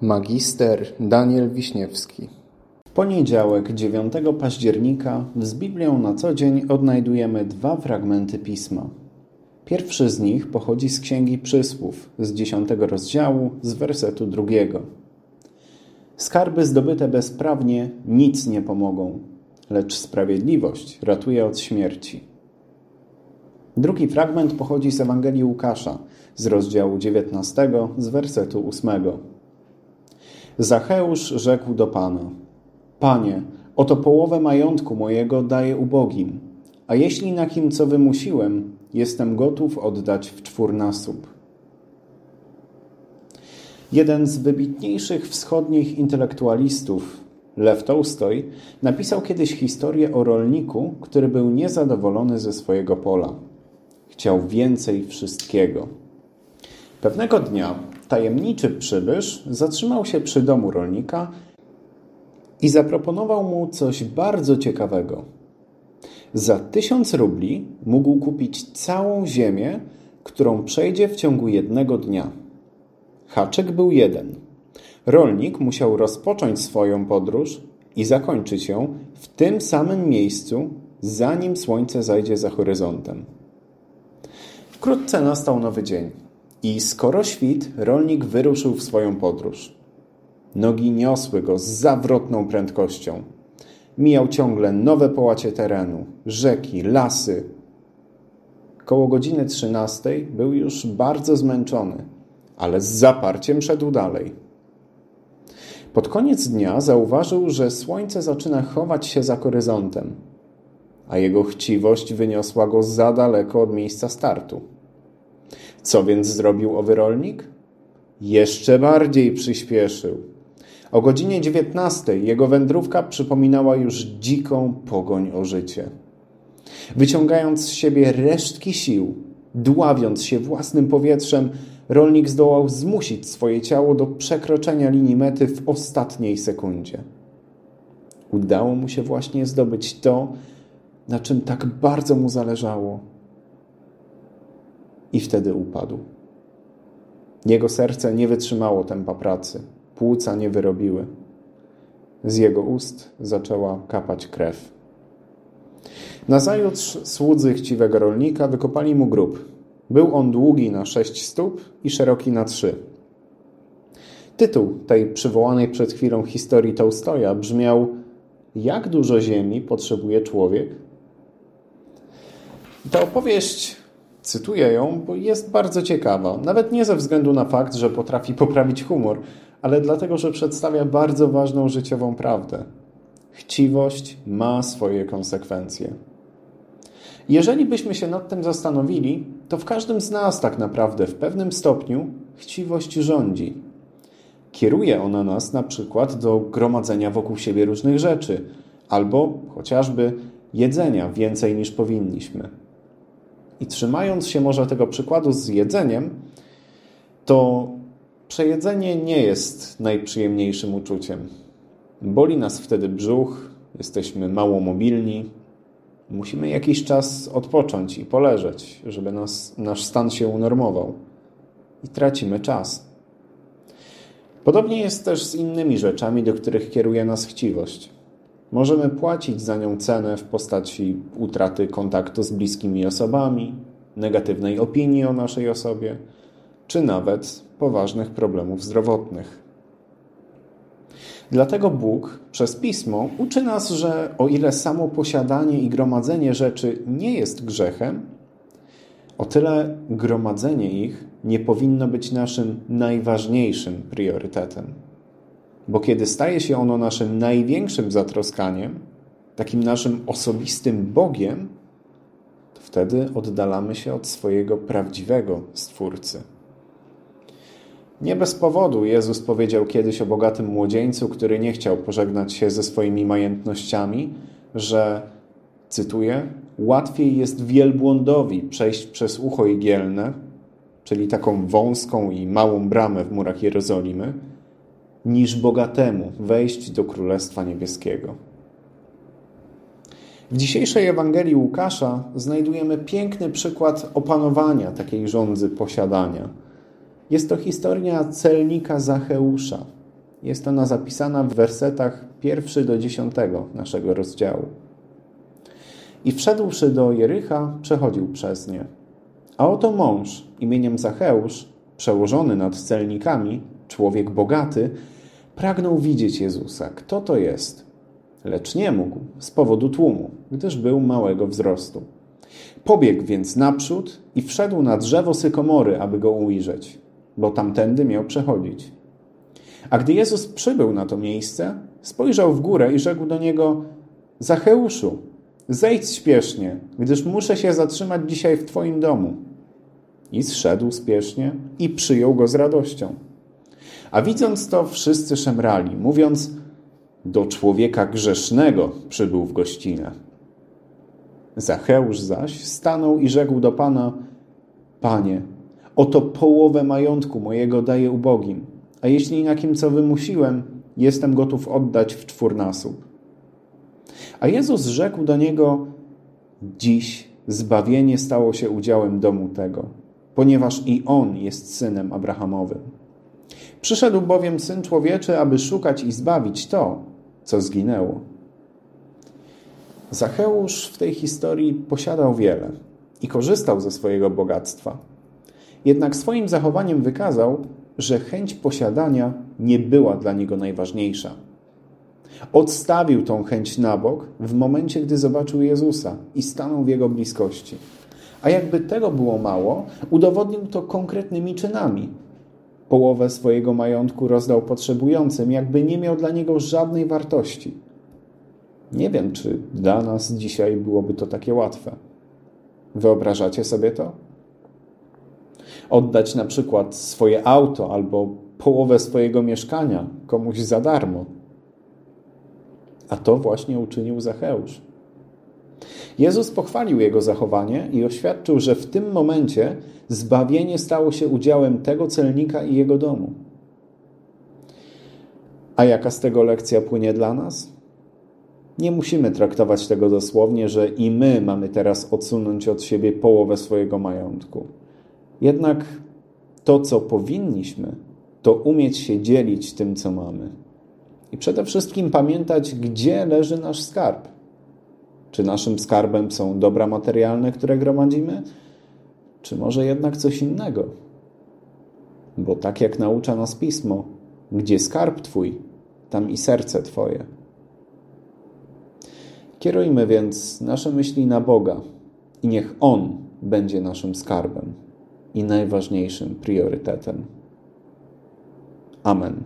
Magister Daniel Wiśniewski poniedziałek, 9 października, z Biblią na co dzień odnajdujemy dwa fragmenty Pisma. Pierwszy z nich pochodzi z Księgi Przysłów, z dziesiątego rozdziału, z wersetu drugiego. Skarby zdobyte bezprawnie nic nie pomogą, lecz sprawiedliwość ratuje od śmierci. Drugi fragment pochodzi z Ewangelii Łukasza, z rozdziału 19, z wersetu 8. Zacheusz rzekł do Pana: Panie, oto połowę majątku mojego daję ubogim, a jeśli na kim co wymusiłem, jestem gotów oddać w czwórnasób. Jeden z wybitniejszych wschodnich intelektualistów, Lew Tolstoj, napisał kiedyś historię o rolniku, który był niezadowolony ze swojego pola. Chciał więcej wszystkiego. Pewnego dnia tajemniczy przybysz zatrzymał się przy domu rolnika i zaproponował mu coś bardzo ciekawego. Za tysiąc rubli mógł kupić całą ziemię, którą przejdzie w ciągu jednego dnia. Haczyk był jeden. Rolnik musiał rozpocząć swoją podróż i zakończyć ją w tym samym miejscu, zanim słońce zajdzie za horyzontem. Wkrótce nastał nowy dzień. I skoro świt, rolnik wyruszył w swoją podróż. Nogi niosły go z zawrotną prędkością. Mijał ciągle nowe połacie terenu, rzeki, lasy. Koło godziny trzynastej był już bardzo zmęczony, ale z zaparciem szedł dalej. Pod koniec dnia zauważył, że słońce zaczyna chować się za horyzontem, a jego chciwość wyniosła go za daleko od miejsca startu. Co więc zrobił owy rolnik? Jeszcze bardziej przyspieszył. O godzinie 19 jego wędrówka przypominała już dziką pogoń o życie. Wyciągając z siebie resztki sił, dławiąc się własnym powietrzem, rolnik zdołał zmusić swoje ciało do przekroczenia linii mety w ostatniej sekundzie. Udało mu się właśnie zdobyć to, na czym tak bardzo mu zależało i wtedy upadł. Jego serce nie wytrzymało tempa pracy, płuca nie wyrobiły. Z jego ust zaczęła kapać krew. Nazajutrz słudzy chciwego rolnika wykopali mu grób. Był on długi na sześć stóp i szeroki na trzy. Tytuł tej przywołanej przed chwilą historii Tolstoja brzmiał Jak dużo ziemi potrzebuje człowiek? Ta opowieść Cytuję ją, bo jest bardzo ciekawa. Nawet nie ze względu na fakt, że potrafi poprawić humor, ale dlatego, że przedstawia bardzo ważną życiową prawdę. Chciwość ma swoje konsekwencje. Jeżeli byśmy się nad tym zastanowili, to w każdym z nas tak naprawdę w pewnym stopniu chciwość rządzi. Kieruje ona nas na przykład do gromadzenia wokół siebie różnych rzeczy, albo chociażby jedzenia więcej niż powinniśmy. I trzymając się może tego przykładu z jedzeniem, to przejedzenie nie jest najprzyjemniejszym uczuciem. Boli nas wtedy brzuch, jesteśmy mało mobilni, musimy jakiś czas odpocząć i poleżeć, żeby nas, nasz stan się unormował. I tracimy czas. Podobnie jest też z innymi rzeczami, do których kieruje nas chciwość. Możemy płacić za nią cenę w postaci utraty kontaktu z bliskimi osobami, negatywnej opinii o naszej osobie, czy nawet poważnych problemów zdrowotnych. Dlatego Bóg przez pismo uczy nas, że o ile samo posiadanie i gromadzenie rzeczy nie jest grzechem, o tyle gromadzenie ich nie powinno być naszym najważniejszym priorytetem. Bo kiedy staje się ono naszym największym zatroskaniem, takim naszym osobistym Bogiem, to wtedy oddalamy się od swojego prawdziwego Stwórcy. Nie bez powodu Jezus powiedział kiedyś o bogatym młodzieńcu, który nie chciał pożegnać się ze swoimi majątnościami, że, cytuję, łatwiej jest wielbłądowi przejść przez ucho igielne, czyli taką wąską i małą bramę w murach Jerozolimy, niż bogatemu wejść do Królestwa Niebieskiego. W dzisiejszej Ewangelii Łukasza znajdujemy piękny przykład opanowania takiej rządzy posiadania. Jest to historia celnika Zacheusza, Jest ona zapisana w wersetach pierwszy do dziesiątego naszego rozdziału. I wszedłszy do Jericha, przechodził przez nie. A oto mąż imieniem Zacheusz, przełożony nad celnikami, człowiek bogaty, pragnął widzieć Jezusa. Kto to jest? Lecz nie mógł z powodu tłumu, gdyż był małego wzrostu. Pobiegł więc naprzód i wszedł na drzewo sykomory, aby go ujrzeć, bo tamtędy miał przechodzić. A gdy Jezus przybył na to miejsce, spojrzał w górę i rzekł do niego: Zacheuszu, zejdź śpiesznie, gdyż muszę się zatrzymać dzisiaj w Twoim domu. I zszedł spiesznie i przyjął go z radością. A widząc to, wszyscy szemrali, mówiąc: Do człowieka grzesznego przybył w gościnę. Zacheusz zaś stanął i rzekł do Pana: Panie, oto połowę majątku mojego daję ubogim, a jeśli na kim co wymusiłem, jestem gotów oddać w czwórnasób. A Jezus rzekł do niego: Dziś zbawienie stało się udziałem domu tego, ponieważ i on jest synem Abrahamowym. Przyszedł bowiem syn człowieczy, aby szukać i zbawić to, co zginęło. Zacheusz w tej historii posiadał wiele i korzystał ze swojego bogactwa. Jednak swoim zachowaniem wykazał, że chęć posiadania nie była dla niego najważniejsza. Odstawił tą chęć na bok w momencie, gdy zobaczył Jezusa i stanął w jego bliskości. A jakby tego było mało, udowodnił to konkretnymi czynami. Połowę swojego majątku rozdał potrzebującym, jakby nie miał dla niego żadnej wartości. Nie wiem, czy dla nas dzisiaj byłoby to takie łatwe. Wyobrażacie sobie to? Oddać na przykład swoje auto albo połowę swojego mieszkania komuś za darmo. A to właśnie uczynił Zacheusz. Jezus pochwalił jego zachowanie i oświadczył, że w tym momencie zbawienie stało się udziałem tego celnika i jego domu. A jaka z tego lekcja płynie dla nas? Nie musimy traktować tego dosłownie, że i my mamy teraz odsunąć od siebie połowę swojego majątku. Jednak to, co powinniśmy, to umieć się dzielić tym, co mamy. I przede wszystkim pamiętać, gdzie leży nasz skarb. Czy naszym skarbem są dobra materialne, które gromadzimy, czy może jednak coś innego? Bo tak jak naucza nas pismo, gdzie skarb Twój, tam i serce Twoje. Kierujmy więc nasze myśli na Boga i niech On będzie naszym skarbem i najważniejszym priorytetem. Amen.